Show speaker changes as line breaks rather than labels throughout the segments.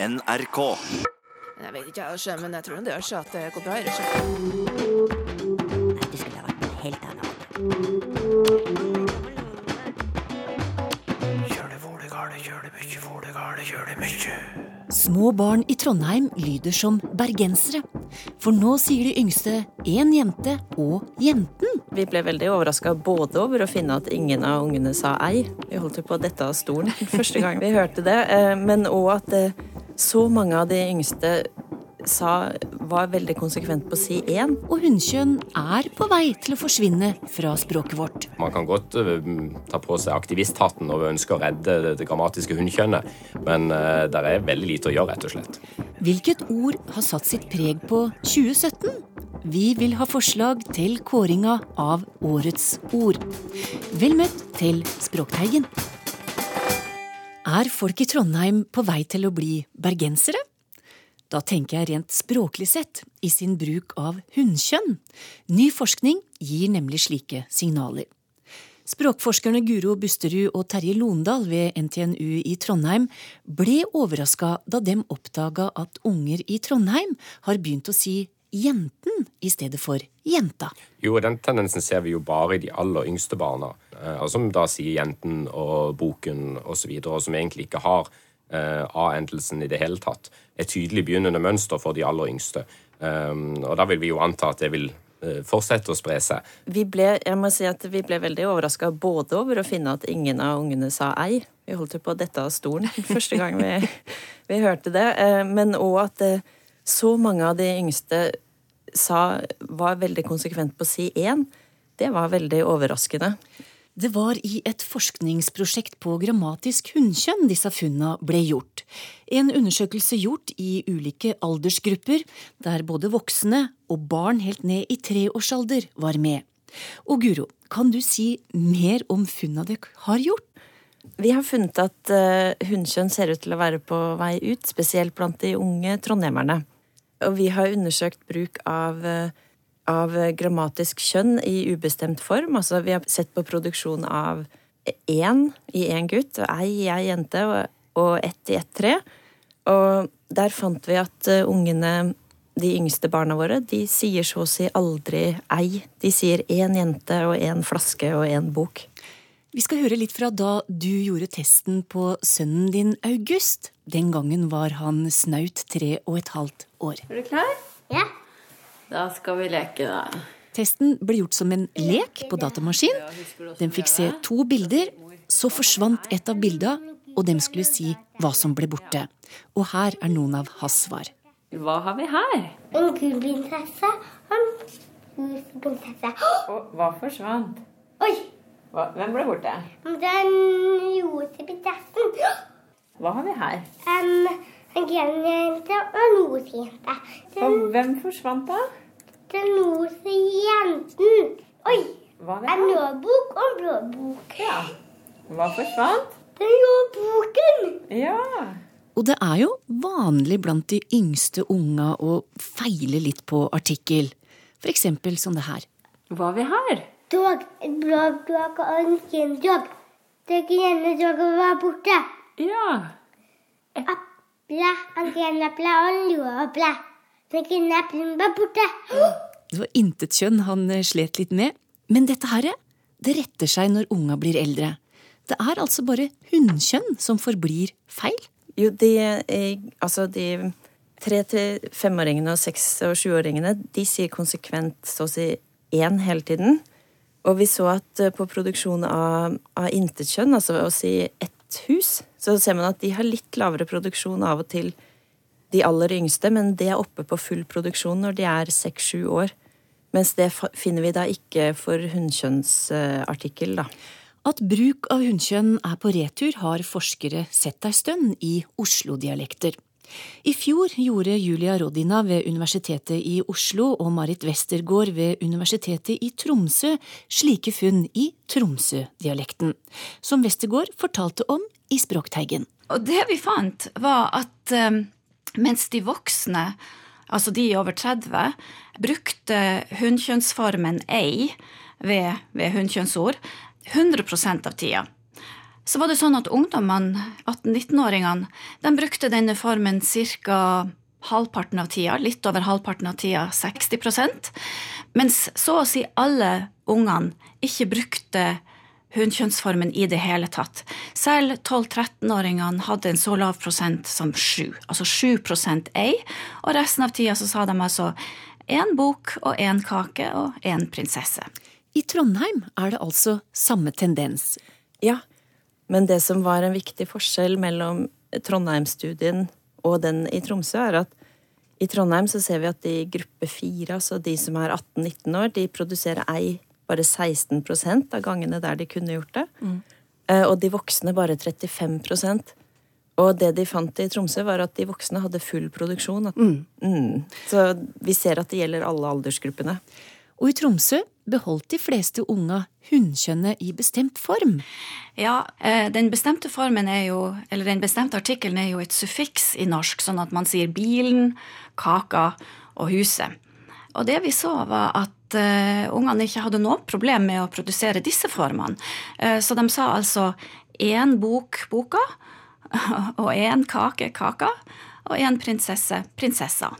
NRK.
Jeg vet ikke, jeg, men jeg tror det gjør seg at det går bra. Ikke?
Nei, det skulle ha vært en helt annen Jølevålegale,
Små barn i Trondheim lyder som bergensere. For nå sier de yngste én jente og jenten.
Vi ble veldig overraska både over å finne at ingen av ungene sa ei. Vi holdt jo på å dette av stolen første gang vi hørte det. eh, Men òg at eh, så mange av de yngste sa, var veldig konsekvent på å si én.
Og hunnkjønn er på vei til å forsvinne fra språket vårt.
Man kan godt uh, ta på seg aktivisthatten og ønske å redde det, det grammatiske hunnkjønnet, men uh, det er veldig lite å gjøre, rett og slett.
Hvilket ord har satt sitt preg på 2017? Vi vil ha forslag til kåringa av årets ord. Vel møtt til Språkteigen. Er folk i Trondheim på vei til å bli bergensere? Da tenker jeg rent språklig sett i sin bruk av hunnkjønn. Ny forskning gir nemlig slike signaler. Språkforskerne Guro Busterud og Terje Londal ved NTNU i Trondheim ble overraska da dem oppdaga at unger i Trondheim har begynt å si jenten i stedet for jenta.
Jo, den tendensen ser vi jo bare i de aller yngste barna, eh, som da sier jenten og boken osv., og, og som egentlig ikke har eh, A-endelsen i det hele tatt. Et tydelig begynnende mønster for de aller yngste. Um, og da vil vi jo anta at det vil eh, fortsette å spre seg.
Vi ble, jeg må si at vi ble veldig overraska både over å finne at ingen av ungene sa ei. Vi holdt jo på å dette av stolen første gang vi, vi hørte det. Men òg at eh, så mange av de yngste sa, var veldig konsekvent på å si én. Det var veldig overraskende.
Det var i et forskningsprosjekt på grammatisk hunnkjønn disse funna ble gjort. En undersøkelse gjort i ulike aldersgrupper, der både voksne og barn helt ned i treårsalder var med. Og Guro, kan du si mer om funna dere har gjort?
Vi har funnet at uh, hunnkjønn ser ut til å være på vei ut, spesielt blant de unge trondheimerne. Og vi har undersøkt bruk av, uh, av grammatisk kjønn i ubestemt form. Altså vi har sett på produksjon av én i én gutt, og ei i ei jente, og, og ett i ett tre. Og der fant vi at uh, ungene, de yngste barna våre, de sier så å si aldri ei. De sier én jente og én flaske og én bok.
Vi skal høre litt fra da du gjorde testen på sønnen din August. Den gangen var han snaut tre og et halvt år.
Er du klar?
Ja.
Da skal vi leke, da.
Testen ble gjort som en lek på datamaskin. Den fikk se to bilder, så forsvant et av bildene, og dem skulle si hva som ble borte. Og her er noen av hans svar.
Hva har vi her?
En gul prinsesse og en gul prinsesse.
Og hva forsvant?
Oi!
Hva, hvem ble borte?
Den rote prinsessen.
Hva har vi her?
Um, en genjente og en rosa jente.
Og hvem forsvant da?
den rosa jenten. Oi!
Hva har
En rød bok og en blå bok.
Ja. Hva forsvant?
Den blå boken.
Ja.
Og det er jo vanlig blant de yngste unga å feile litt på artikkel. Eksempel som det her.
Hva har vi her?
Dog. Et dog og en fin dog. Det grønne doget var borte.
Ja.
Eple, en grønn eple og en. Den grønne eplen var borte.
Det var intet kjønn han eh, slet litt med. Men dette her, det retter seg når unga blir eldre. Det er altså bare hunnkjønn som forblir feil.
Jo, de, eh, altså de tre- til femåringene og seks- og sjuåringene, de sier konsekvent så å si én hele tiden. Og vi så at eh, på produksjon av, av intetkjønn, altså å si ett hus, så ser man at de har litt lavere produksjon av og til de aller yngste, men det er oppe på full produksjon når de er seks-sju år. Mens det finner vi da ikke for hunnkjønnsartikkel, da.
At bruk av hunnkjønn er på retur, har forskere sett ei stund i Oslo-dialekter. I fjor gjorde Julia Rodina ved Universitetet i Oslo og Marit Westergård ved Universitetet i Tromsø slike funn i Tromsø-dialekten, som Westergård fortalte om i Språkteigen.
Og det vi fant, var at eh, mens de voksne, altså de over 30, brukte hunnkjønnsformen ei ved, ved hunnkjønnsord 100% av tida, så var det sånn at ungdommene, 18-19-åringene, de brukte denne formen ca. halvparten av tida, litt over halvparten av tida, 60% mens så å si alle ungene ikke brukte hunnkjønnsformen i det hele tatt. Selv 12-13-åringene hadde en så lav prosent som 7, altså 7% ei, og resten av tida så sa de altså én bok og én kake og én prinsesse.
I Trondheim er det altså samme tendens.
Ja, men det som var en viktig forskjell mellom Trondheim-studien og den i Tromsø, er at i Trondheim så ser vi at i gruppe fire, altså de som er 18-19 år, de produserer ei bare 16% av gangene der de kunne gjort det. Mm. Og de voksne bare 35% Og det de fant i Tromsø, var at de voksne hadde full produksjon. Mm. Mm. Så vi ser at det gjelder alle aldersgruppene.
Og i Tromsø beholdt de fleste unga hunnkjønnet i bestemt form.
Ja, eh, den bestemte formen er jo, eller den bestemte artikkelen er jo et suffiks i norsk, sånn at man sier bilen, kaka og huset. Og det vi så, var at uh, ungene ikke hadde noe problem med å produsere disse formene. Uh, så de sa altså én bok boka, og én kake kaka, og én prinsesse prinsessa.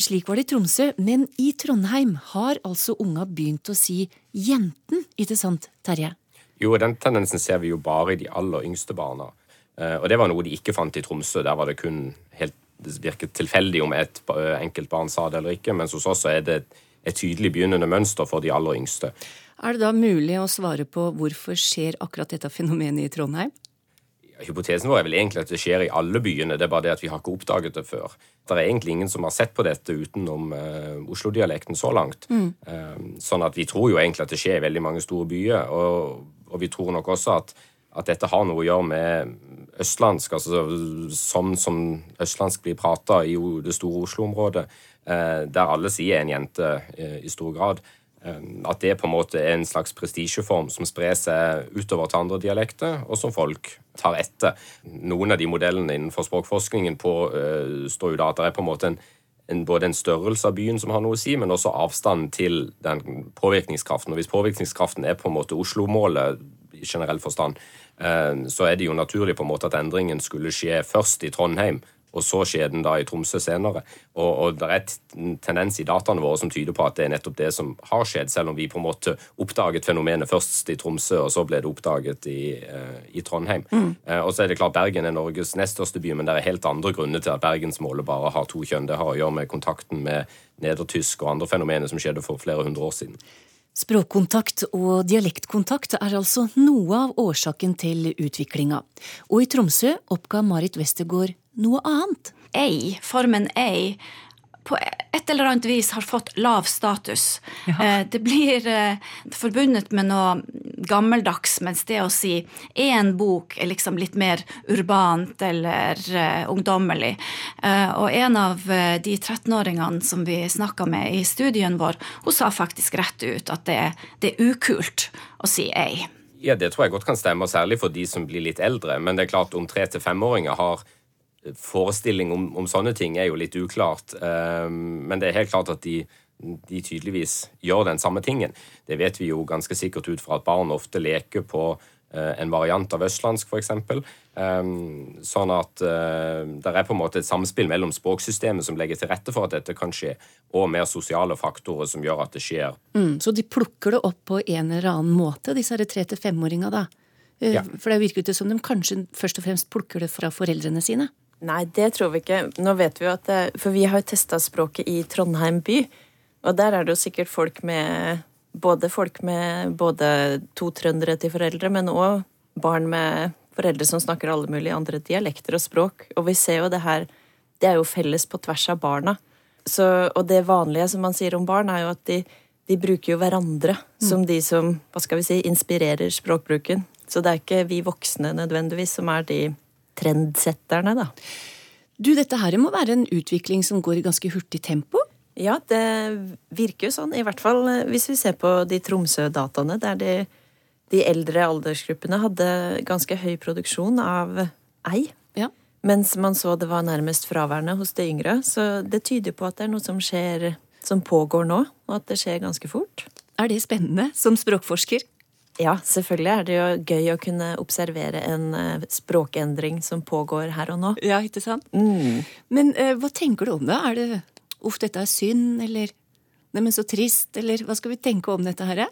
Slik var det i Tromsø, men i Trondheim har altså unga begynt å si jenten, ikke sant, Terje?
Jo, den tendensen ser vi jo bare i de aller yngste barna. Eh, og det var noe de ikke fant i Tromsø. Der var det kun helt det virket tilfeldig om et enkelt barn sa det eller ikke, mens hos oss er det et tydelig begynnende mønster for de aller yngste.
Er det da mulig å svare på hvorfor skjer akkurat dette fenomenet i Trondheim?
Hypotesen vår er vel egentlig at det skjer i alle byene, det er bare det at vi har ikke oppdaget det før. Det er egentlig ingen som har sett på dette utenom uh, Oslo-dialekten så langt. Mm. Uh, sånn at vi tror jo egentlig at det skjer i veldig mange store byer, og, og vi tror nok også at, at, dette har noe å gjøre med østlandsk, altså sånn som østlandsk blir prata i det store Oslo-området, uh, der alle sier en jente i stor grad. At det på en måte er en slags prestisjeform som sprer seg utover til andre dialekter, og som folk tar etter. Noen av de modellene innenfor språkforskningen påstår jo da at det er på en måte en, en, både en størrelse av byen som har noe å si, men også avstanden til den påvirkningskraften. Og hvis påvirkningskraften er på en måte Oslo-målet i generell forstand, så er det jo naturlig på en måte at endringen skulle skje først i Trondheim, og så skjer den da i Tromsø senere. Og, og det er en tendens i dataene våre som tyder på at det er nettopp det som har skjedd, selv om vi på en måte oppdaget fenomenet først i Tromsø, og så ble det oppdaget i, uh, i Trondheim. Mm. Uh, og så er det klart Bergen er Norges nest største by, men det er helt andre grunner til at bergensmålet bare har to kjønn. Det har å gjøre med kontakten med nedertysk og andre fenomener som skjedde for flere hundre år siden.
Språkkontakt og dialektkontakt er altså noe av årsaken til utviklinga. Og i Tromsø oppga Marit Westergård noe annet.
Ei, formen ei, på et eller annet vis har fått lav status. Ja. Eh, det blir eh, forbundet med noe gammeldags, mens det å si én bok er liksom litt mer urbant eller uh, ungdommelig. Og en av de 13-åringene som vi snakka med i studien vår, hun sa faktisk rett ut at det, det er ukult å si ei.
Ja, det tror jeg godt kan stemme, særlig for de som blir litt eldre. Men det er klart om tre til femåringer har forestilling om, om, sånne ting er jo litt uklart. Um, men det er helt klart at de, de, tydeligvis gjør den samme tingen. Det vet vi jo ganske sikkert ut fra at barn ofte leker på uh, en variant av østlandsk, f.eks. Um, sånn at det er på en måte et samspill mellom språksystemet som legger til rette for at dette kan skje, og mer sosiale faktorer som gjør at det skjer.
Mm, så de plukker det opp på en eller annen måte, disse tre- til femåringa, da? Eh, ja. For det virker jo som de kanskje først og fremst plukker det fra foreldrene sine?
Nei, det tror vi ikke. Nå vet vi jo at det, For vi har jo testa språket i Trondheim by. Og der er det jo sikkert folk med Både folk med både to trøndere til foreldre, men òg barn med foreldre som snakker alle mulige andre dialekter og språk. Og vi ser jo det her Det er jo felles på tvers av barna. Så, og det vanlige som man sier om barn, er jo at de, de bruker jo hverandre mm. som de som hva skal vi si, inspirerer språkbruken. Så det er ikke vi voksne nødvendigvis som er de trendsetterne, da.
Du, dette her må være en utvikling som går i ganske hurtig tempo?
Ja, det virker jo sånn. I hvert fall eh, hvis vi ser på de Tromsø-dataene, der de, de, eldre aldersgruppene hadde ganske høy produksjon av ei. Ja. Mens man så det var nærmest fraværende hos de yngre. Så det tyder på at det er noe som skjer, som pågår nå, og at det skjer ganske fort.
Er det spennende som språkforsker?
Ja, selvfølgelig er det jo gøy å kunne observere en eh, språkendring som pågår her og nå.
Ja, ikke sant?
Mm.
Men eh, hva tenker du om det? Er det uff, dette er synd, eller neimen så trist, eller hva skal vi tenke om dette her?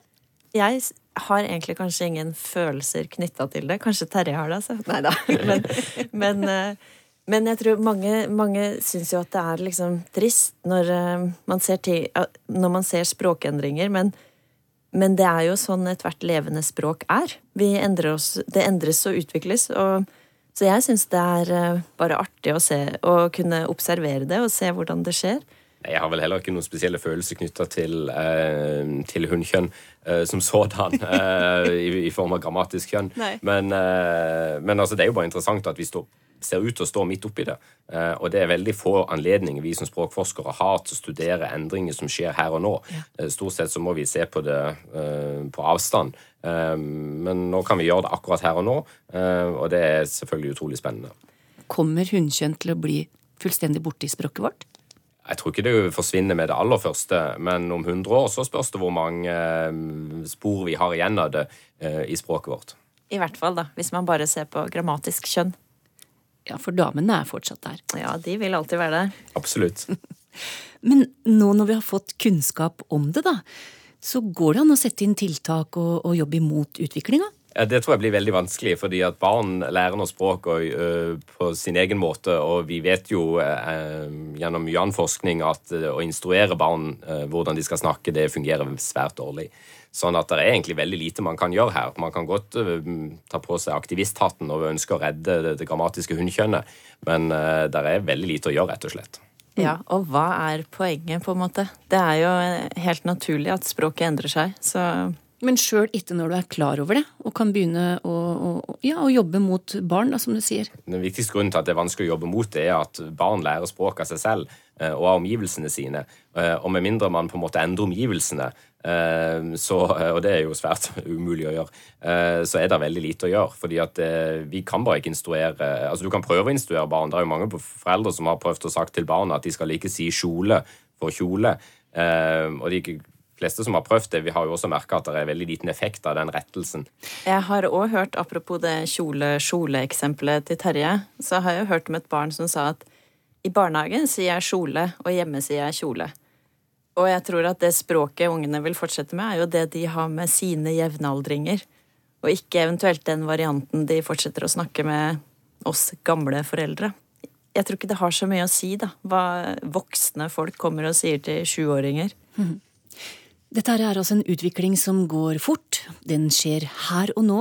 Jeg har egentlig kanskje ingen følelser knytta til det. Kanskje Terje har det, altså. Nei da. Men, men, eh, men jeg tror mange, mange syns jo at det er liksom trist når eh, man ser, når man ser språkendringer, men Men det er jo sånn ethvert levende språk er. Oss, det endres og utvikles. Og, så jeg syns det er eh, bare artig å se, å kunne observere det og se hvordan det skjer.
Jeg har vel heller ikke noen spesielle følelser knytta til, eh, til hunnkjønn eh, som sådan, eh, i, i form av grammatisk kjønn. Men, eh, men altså, det er jo bare interessant at vi står, ser ut til å stå midt oppi det. Eh, og det er veldig få anledninger vi som språkforskere har til å studere endringer som skjer her og nå. Ja. stort sett så må vi se på det eh, på avstand. Eh, men nå kan vi gjøre det akkurat her og nå, eh, og det er selvfølgelig utrolig spennende.
Kommer hunnkjønn til å bli fullstendig borte i språket vårt?
Jeg tror ikke det forsvinner med det aller første, men om 100 år så spørs det hvor mange eh, spor vi har igjen av det eh, i språket vårt.
I hvert fall, da, hvis man bare ser på grammatisk kjønn.
Ja, for damene er fortsatt der.
Ja, de vil alltid være der.
Absolutt.
Men nå når vi har fått kunnskap om det, da, så går det an å sette inn tiltak og, og jobbe imot utviklinga?
Ja, Det tror jeg blir veldig vanskelig, fordi at barn lærer noe språk og, ø, på sin egen måte. Og vi vet jo eh, gjennom mye annen forskning at eh, å instruere barn hvordan de skal snakke, det fungerer svært dårlig. Sånn at det er egentlig veldig lite man kan gjøre her. Man kan godt ø, ta på seg aktivisthatten og ønske å redde det, det grammatiske hunnkjønnet, men det er veldig lite å gjøre, rett og slett.
Ja, og hva er poenget, på en måte? Det er jo helt naturlig at språket endrer seg, så
Men sjøl ikke når du er klar over det, og kan begynne å, å, ja, å jobbe mot barn, da, som du sier.
Den viktigste grunnen til at det er vanskelig å jobbe mot det, er at barn lærer språk av seg selv eh, og av omgivelsene sine. Eh, Og med mindre man på en måte endrer omgivelsene, eh, så, og det er jo svært umulig å gjøre, så er det veldig lite å gjøre. fordi at vi kan bare ikke instruere Altså Du kan prøve å instruere barn. Det er jo mange foreldre som har prøvd å sagt til barna at de skal ikke si kjole for kjole. Og de fleste som har prøvd det, vi har jo også merka at det er veldig liten effekt av den rettelsen.
Jeg har òg hørt, apropos det kjole-kjole-eksempelet til Terje, så har jeg jo hørt om et barn som sa at i barnehagen sier jeg kjole, og hjemme sier jeg kjole. Og jeg tror at det språket ungene vil fortsette med, er jo det de har med sine jevnaldringer. Og ikke eventuelt den varianten de fortsetter å snakke med oss gamle foreldre. Jeg tror ikke det har så mye å si, da, hva voksne folk kommer og sier til sjuåringer.
Dette er altså en utvikling som går fort, den skjer her og nå.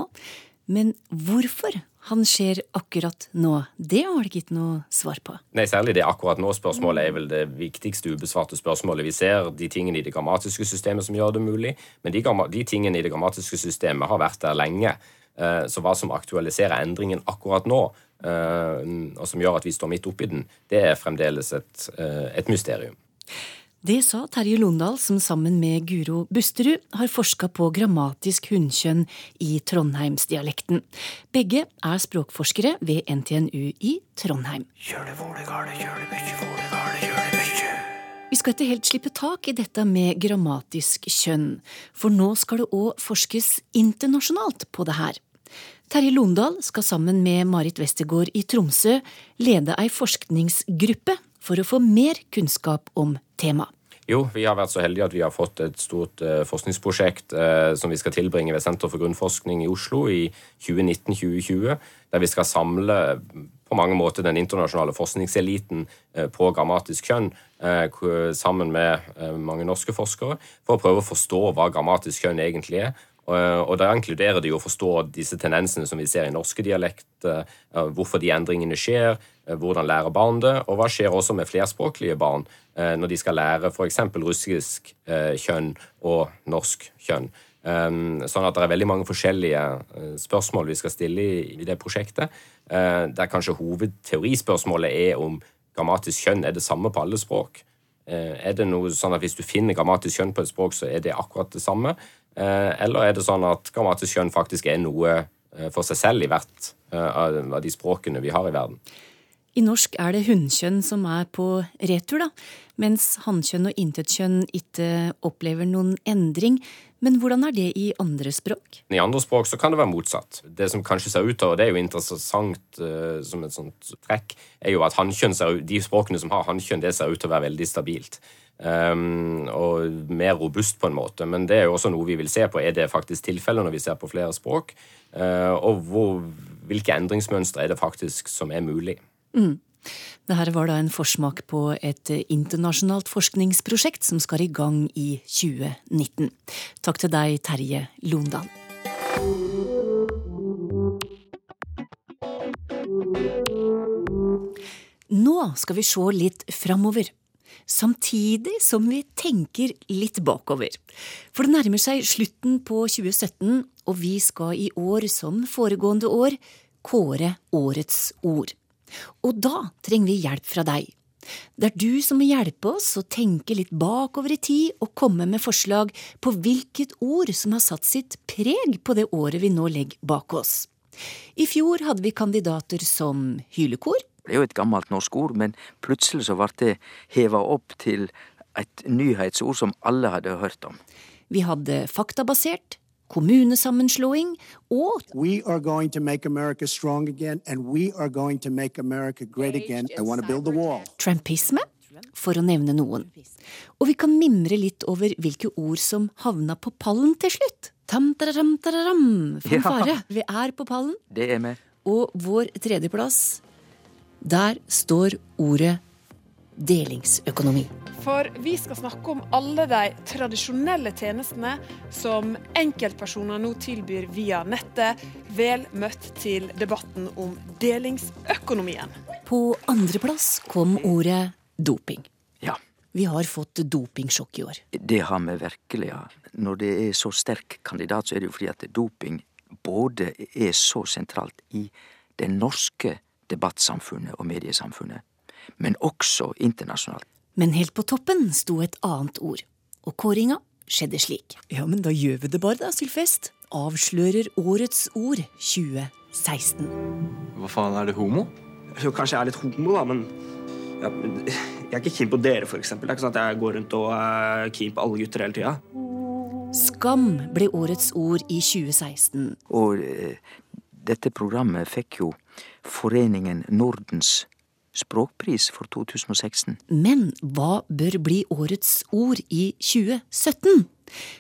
Men hvorfor han skjer akkurat nå, det har det ikke noe svar på.
Nei, Særlig det akkurat nå-spørsmålet er vel det viktigste ubesvarte spørsmålet. Vi ser de tingene i det grammatiske systemet som gjør det mulig, men de, de tingene i det grammatiske systemet har vært der lenge. Eh, Så hva som aktualiserer endringen akkurat nå, eh, og som gjør at vi står midt oppi den, det er fremdeles et, eh, et mysterium.
Det sa Terje Londal, som sammen med Guro Busterud har forska på grammatisk hunnkjønn i trondheimsdialekten. Begge er språkforskere ved NTNU i Trondheim. Vi skal ikke helt slippe tak i dette med grammatisk kjønn, for nå skal det òg forskes internasjonalt på det her. Terje Londal skal sammen med Marit Westergård i Tromsø lede ei forskningsgruppe for å få mer kunnskap om temaet.
Jo, vi har vært så heldige at vi har fått et stort eh, forskningsprosjekt eh, som vi skal tilbringe ved Senter for grunnforskning i Oslo i 2019-2020, der vi skal samle på mange måter den internasjonale forskningseliten eh, på grammatisk kjønn eh, sammen med eh, mange norske forskere, for å prøve å forstå hva grammatisk kjønn egentlig er. Og, og da inkluderer det jo å forstå disse tendensene som vi ser i norske dialekter, eh, hvorfor de endringene skjer, eh, hvordan lærer barn det, og hva skjer også med flerspråklige barn eh, når de skal lære f.eks. russisk eh, kjønn og norsk kjønn. Um, sånn at det er veldig mange forskjellige eh, spørsmål vi skal stille i, det prosjektet. Eh, der kanskje hovedteorispørsmålet er om grammatisk kjønn er det samme på alle språk. Eh, er det noe sånn at Hvis du finner grammatisk kjønn på et språk, så er det akkurat det samme? Eh, Eller er det sånn at grammatisk kjønn faktisk er noe eh, for seg selv i hvert eh, av av de språkene vi har i verden?
I norsk er det hunnkjønn som er på retur, da, mens hannkjønn og intetkjønn ikke opplever noen endring. Men hvordan er det i andre språk?
I andre språk så kan det være motsatt. Det som kanskje ser ut av, og det er jo interessant uh, som et sånt trekk, er jo at ser, de språkene som har hannkjønn, det ser ut til å være veldig stabilt. Um, og mer robust på en måte. Men det er jo også noe vi vil se på. Er det faktisk tilfellet når vi ser på flere språk? Uh, og hvor, hvilke endringsmønstre er det faktisk som er mulig?
Mm. Dette var da en forsmak på et internasjonalt forskningsprosjekt som skal i gang i 2019. Takk til deg, Terje Londal. Nå skal vi se litt framover. Samtidig som vi tenker litt bakover. For det nærmer seg slutten på 2017, og vi skal i år, som foregående år, kåre årets ord. Og da trenger vi hjelp fra deg. Det er du som må hjelpe oss å tenke litt bakover i tid og komme med forslag på hvilket ord som har satt sitt preg på det året vi nå legger bak oss. I fjor hadde vi kandidater som hylekor.
Det er jo et gammelt norsk ord, men plutselig så ble det heva opp til et nyhetsord som alle hadde hørt om.
Vi hadde faktabasert, kommunesammenslåing og
We are going to make America strong again, and we are going to make America great again. I want to build the wall.
Trumpisme, for å nevne noen. Og vi kan mimre litt over hvilke ord som havna på pallen til slutt. Tam-tararam-tararam, fanfare. Ja. Vi er på pallen.
Det er vi.
Og vår tredjeplass, der står ordet delingsøkonomi.
For vi skal snakke om alle de tradisjonelle tjenestene som enkeltpersoner nå tilbyr via nettet. Vel møtt til debatten om delingsøkonomien.
På andreplass kom ordet doping.
Ja.
Vi har fått dopingsjokk i år.
Det har vi virkelig, ja. Når det er så sterk kandidat, så er det jo fordi at doping både er så sentralt i det norske debattsamfunnet og mediesamfunnet, men også internasjonalt.
Men helt på toppen sto et annet ord, og kåringa skjedde slik. Ja, men da gjør vi det bare, da, Sylfest. Avslører årets ord 2016.
Hva faen, er det homo?
Jo, kanskje jeg er litt homo, da, men ja, jeg er ikke keen på dere, eksempel. Det er ikke sånn at jeg går rundt og er keen på alle gutter hele tida.
Skam ble årets ord i 2016.
Og eh, dette programmet fikk jo Foreningen Nordens språkpris for 2016.
Men hva bør bli årets ord i 2017?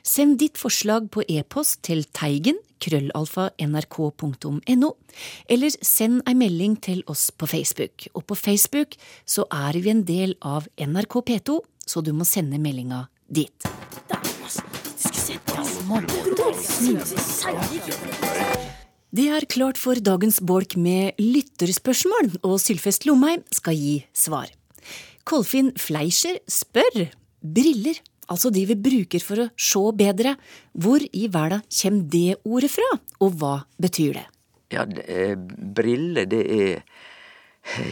Send ditt forslag på e-post til teigen krøllalfa nrk.no, eller send ei melding til oss på Facebook. Og på Facebook så er vi en del av NRK P2, så du må sende meldinga dit. Det er klart for dagens bolk med lytterspørsmål, og Sylfest Lomheim skal gi svar. Kolfinn Fleischer spør briller, altså de vi bruker for å se bedre, hvor i verden kommer det ordet fra, og hva betyr det?
Ja, det briller, det er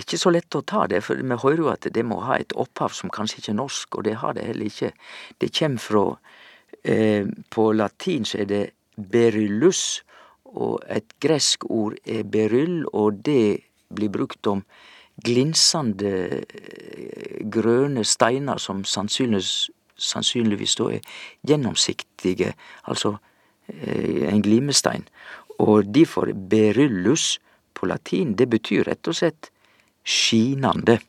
ikke så lett å ta det, for vi hører jo at det må ha et opphav som kanskje ikke er norsk, og det har det heller ikke. Det kommer fra eh, På latin så er det beryllus, og et gresk ord er beryll, og det blir brukt om glinsende eh, grønne steiner som sannsynligvis, sannsynligvis da er gjennomsiktige, altså eh, en glimestein. Og derfor beryllus på latin, det betyr rett og slett skinande.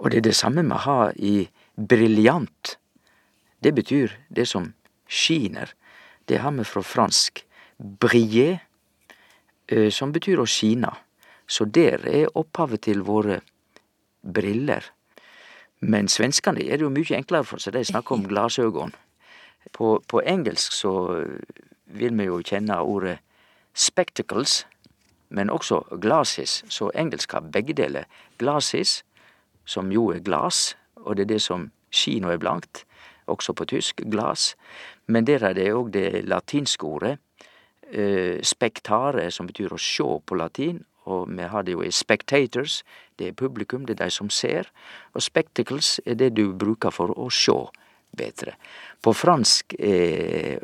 Og det er det samme vi har i briljant. Det betyr det som skiner. Det har vi fra fransk briller, eh, som betyr å skine. Så der er opphavet til våre briller. Men svenskene er det jo mye enklere for seg, de snakker om glasøgon. På, på engelsk så vil vi jo kjenne ordet spectacles, men også glasses, så engelsk har begge deler. Glasses, som jo er glas, og det er det som kino er blankt, også på tysk, glas. Men der er det òg det latinske ordet, spektare, som betyr å sjå på latin. Og vi har det jo i spectators, det er publikum, det er de som ser. Og spectacles er det du bruker for å sjå betre. På fransk eh,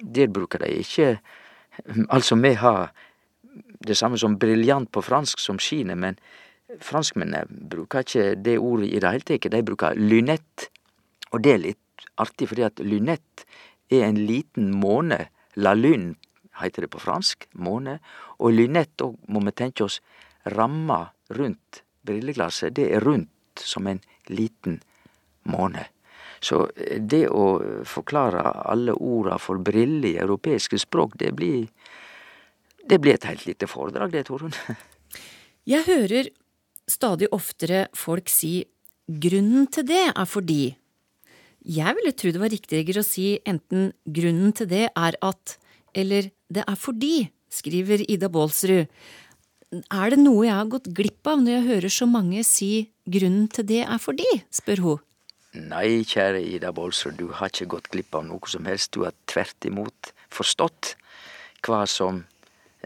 der bruker de ikke Altså, vi har det samme som briljant på fransk, som skinner, men franskmennene bruker ikke det ordet i det hele tatt. De bruker lynett. Og det er litt artig, fordi at lynett er en liten måne. La lune heter det på fransk. Måne. Og lynett, òg må vi tenke oss ramma rundt brilleglasset. Det er rundt som en liten måne. Så det å forklare alle orda for briller i europeiske språk, det blir det blir et helt lite foredrag, det, Torunn.
Jeg hører stadig oftere folk si grunnen til det er fordi. Jeg ville tro det var riktigere å si enten grunnen til det er at eller det er fordi, skriver Ida Baalsrud. Er det noe jeg har gått glipp av når jeg hører så mange si grunnen til det er fordi, spør hun.
Nei, kjære Ida Baalsrud, du har ikke gått glipp av noe som helst. Du har tvert imot forstått hva som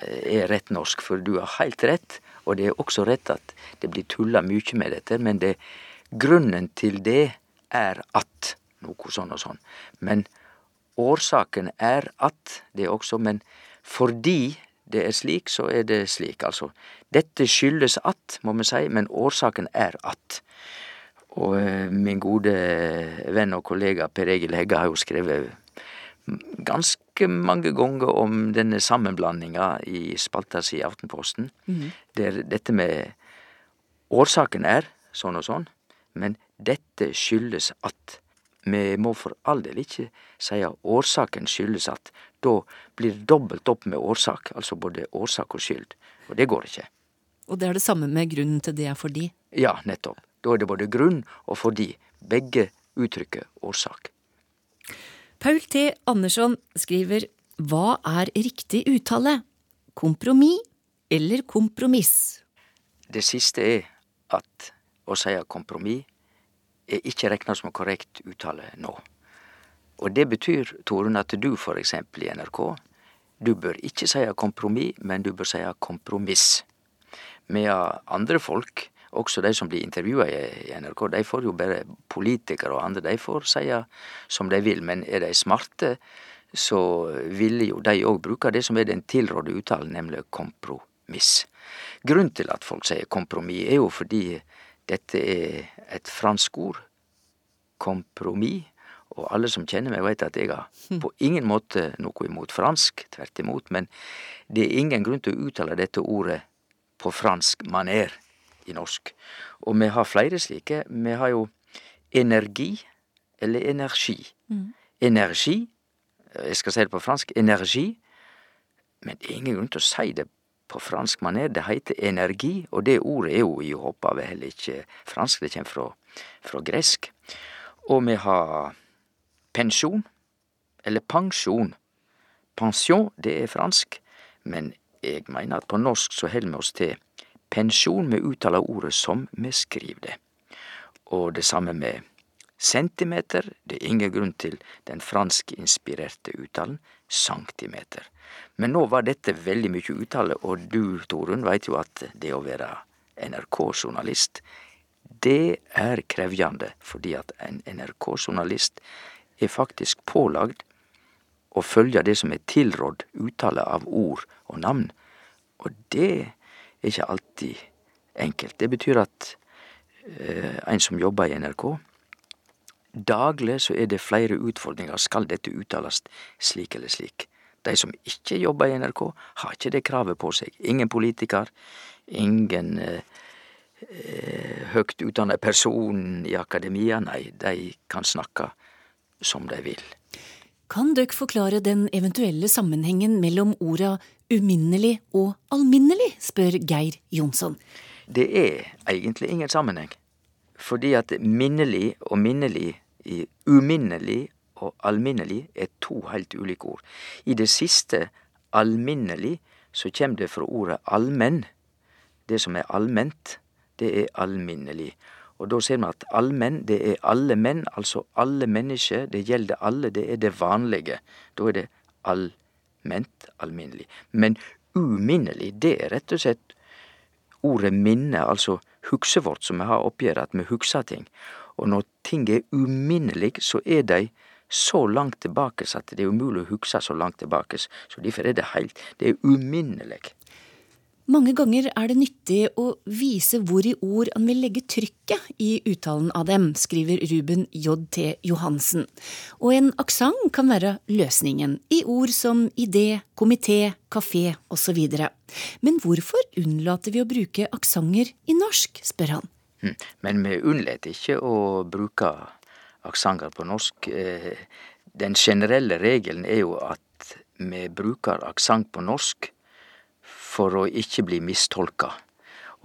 eh, er rett norsk, for du har helt rett. Og det er også rett at det blir tulla mye med dette, men det, grunnen til det er at noe sånn og sånn. Men årsaken er at det også, men fordi det er slik, så er det slik, altså. Dette skyldes at, må vi si, men årsaken er at. Og eh, min gode venn og kollega Per Egil Hegge har jo skrevet ganske mange ganger om denne sammenblandinga i spalta si i Aftenposten.
mm.
Der dette med Årsaken er sånn og sånn, men dette skyldes at. Vi må for all del ikkje seie årsaken skyldes at. Da blir det dobbelt opp med årsak, altså både årsak og skyld. Og det går ikke.
Og det er det samme med grunnen til det er fordi.
Ja, nettopp. Da er det både grunn og fordi. Begge uttrykker årsak.
Paul T. Andersson skriver Hva er riktig uttale? Kompromiss eller kompromiss?
Det siste er at å si kompromiss er ikke regna som korrekt uttale nå. Og det betyr, Torunn, at du for eksempel i NRK, du bør ikke si kompromiss, men du bør si kompromiss. Medan andre folk, også de som blir intervjua i NRK, de får jo bare politikere og andre, de får si som de vil. Men er de smarte, så ville jo de òg bruke det som er den tilrådde uttalen, nemlig kompromiss. Grunnen til at folk sier kompromiss, er jo fordi dette er et fransk ord. Kompromiss. Og alle som kjenner meg, vet at jeg har på ingen måte noe imot fransk, tvert imot. Men det er ingen grunn til å uttale dette ordet på fransk maner i norsk. Og vi har flere slike. Vi har jo energi eller energi.
Mm.
Energi, jeg skal si det på fransk, energi. Men det er ingen grunn til å si det på fransk maner. Det heter energi, og det ordet er jo i opphavet heller ikke fransk. Det kommer fra, fra gresk. Og vi har pensjon, eller pensjon. Pensjon, det er fransk, men jeg mener at på norsk så held vi oss til pensjon. Vi uttaler ordet som vi skriver det. Og det samme med centimeter. Det er ingen grunn til den franskinspirerte uttalen centimeter. Men nå var dette veldig mye uttale, og du, Torunn, veit jo at det å være NRK-journalist, det er krevjande, fordi at en NRK-journalist er faktisk pålagd å følge det som er tilrådd uttale av ord og navn. Og det er ikke alltid enkelt. Det betyr at eh, en som jobber i NRK Daglig så er det flere utfordringer. Skal dette uttales slik eller slik? De som ikke jobber i NRK, har ikke det kravet på seg. Ingen politiker, ingen eh, eh, høgt utdanna person i akademia. Nei, de kan snakke som de vil.
Kan dere forklare den eventuelle sammenhengen mellom orda uminnelig og alminnelig, spør Geir Jonsson.
Det er egentlig ingen sammenheng. Fordi at minnelig og minnelig, i uminnelig og alminnelig, er to helt ulike ord. I det siste, alminnelig, så kjem det fra ordet allmenn. Det som er allment, det er alminnelig. Og da ser vi at allmenn, det er alle menn, altså alle mennesker. Det gjelder alle, det er det vanlige. Da er det allment, alminnelig. Men uminnelig, det er rett og slett ordet minne, altså hugset vårt som vi har oppgjør at vi hugser ting. Og når ting er uminnelig, så er de så langt tilbake at det er umulig å huske så langt tilbake. Så derfor er det helt Det er uminnelig.
Mange ganger er det nyttig å vise hvor i ord han vil legge trykket i uttalen av dem, skriver Ruben J.T. Johansen. Og en aksent kan være løsningen, i ord som idé, komité, kafé osv. Men hvorfor unnlater vi å bruke aksenter i norsk, spør han.
Hm, men vi unnlater ikke å bruke aksenter på norsk. Eh, den generelle regelen er jo at vi bruker aksent på norsk for å ikke bli mistolka.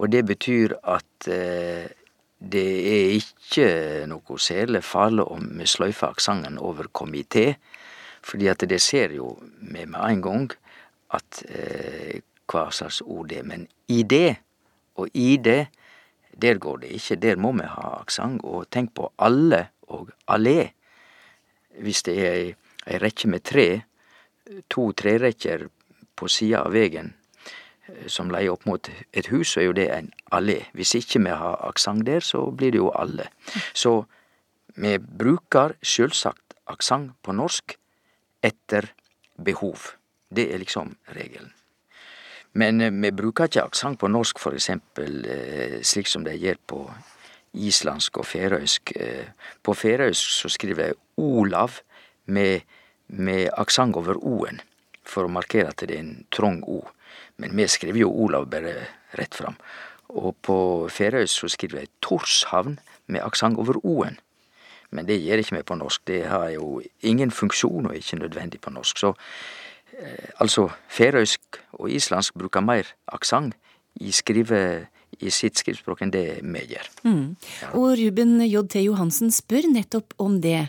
Og det betyr at eh, det er ikke noe særlig farlig om vi sløyfer aksenten over komité, fordi at det ser jo vi med en gang at eh, hva slags ord det er. Men i det, og i det, der går det ikke. Der må vi ha aksent. Og tenk på alle og allé. Hvis det er ei, rekke med tre, to trerekker på sida av vegen, som leier opp mot et hus, så er jo det en allé. Hvis ikke vi har aksent der, så blir det jo alle. Så vi bruker sjølsagt aksent på norsk etter behov. Det er liksom regelen. Men eh, vi bruker ikke aksent på norsk for eksempel eh, slik som de gjør på islandsk og færøysk. Eh, på færøysk så skriver jeg Olav med, med aksent over o-en, for å markere at det er en trang o. Men vi skriver jo Olav bare rett fram. Og på færøysk så skriver jeg Torshavn med aksent over o-en. Men det gjør ikke vi på norsk. Det har jo ingen funksjon og ikke nødvendig på norsk. Så eh, altså, færøysk og islandsk bruker mer aksent i, i sitt skriftspråk enn det vi gjør.
Mm. Og Ruben J.T. Johansen spør nettopp om det.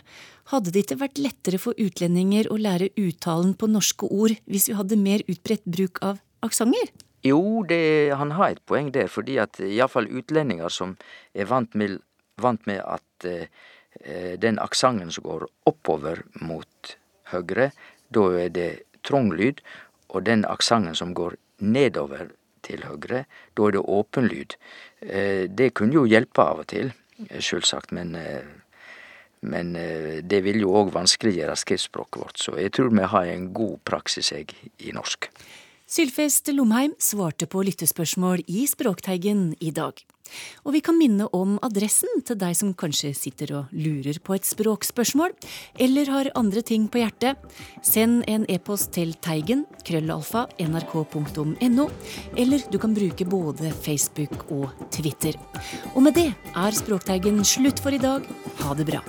Hadde det ikke vært lettere for utlendinger å lære uttalen på norske ord hvis vi hadde mer utbredt bruk av aksenter?
Jo, det, han har et poeng der, fordi at iallfall utlendinger som er vant med, vant med at eh, den aksenten som går oppover mot høyre, da er det trang lyd, og den aksenten som går nedover til høyre, da er det åpen lyd. Eh, det kunne jo hjelpe av og til, sjølsagt, men, eh, men eh, det vil jo òg vanskeliggjøre skriftspråket vårt, så jeg tror vi har en god praksis jeg, i norsk.
Sylfest Lomheim svarte på lyttespørsmål i Språkteigen i dag. Og vi kan minne om adressen til deg som kanskje sitter og lurer på et språkspørsmål, eller har andre ting på hjertet. Send en e-post til teigen krøllalfa nrk.no, eller du kan bruke både Facebook og Twitter. Og med det er Språkteigen slutt for i dag. Ha det bra.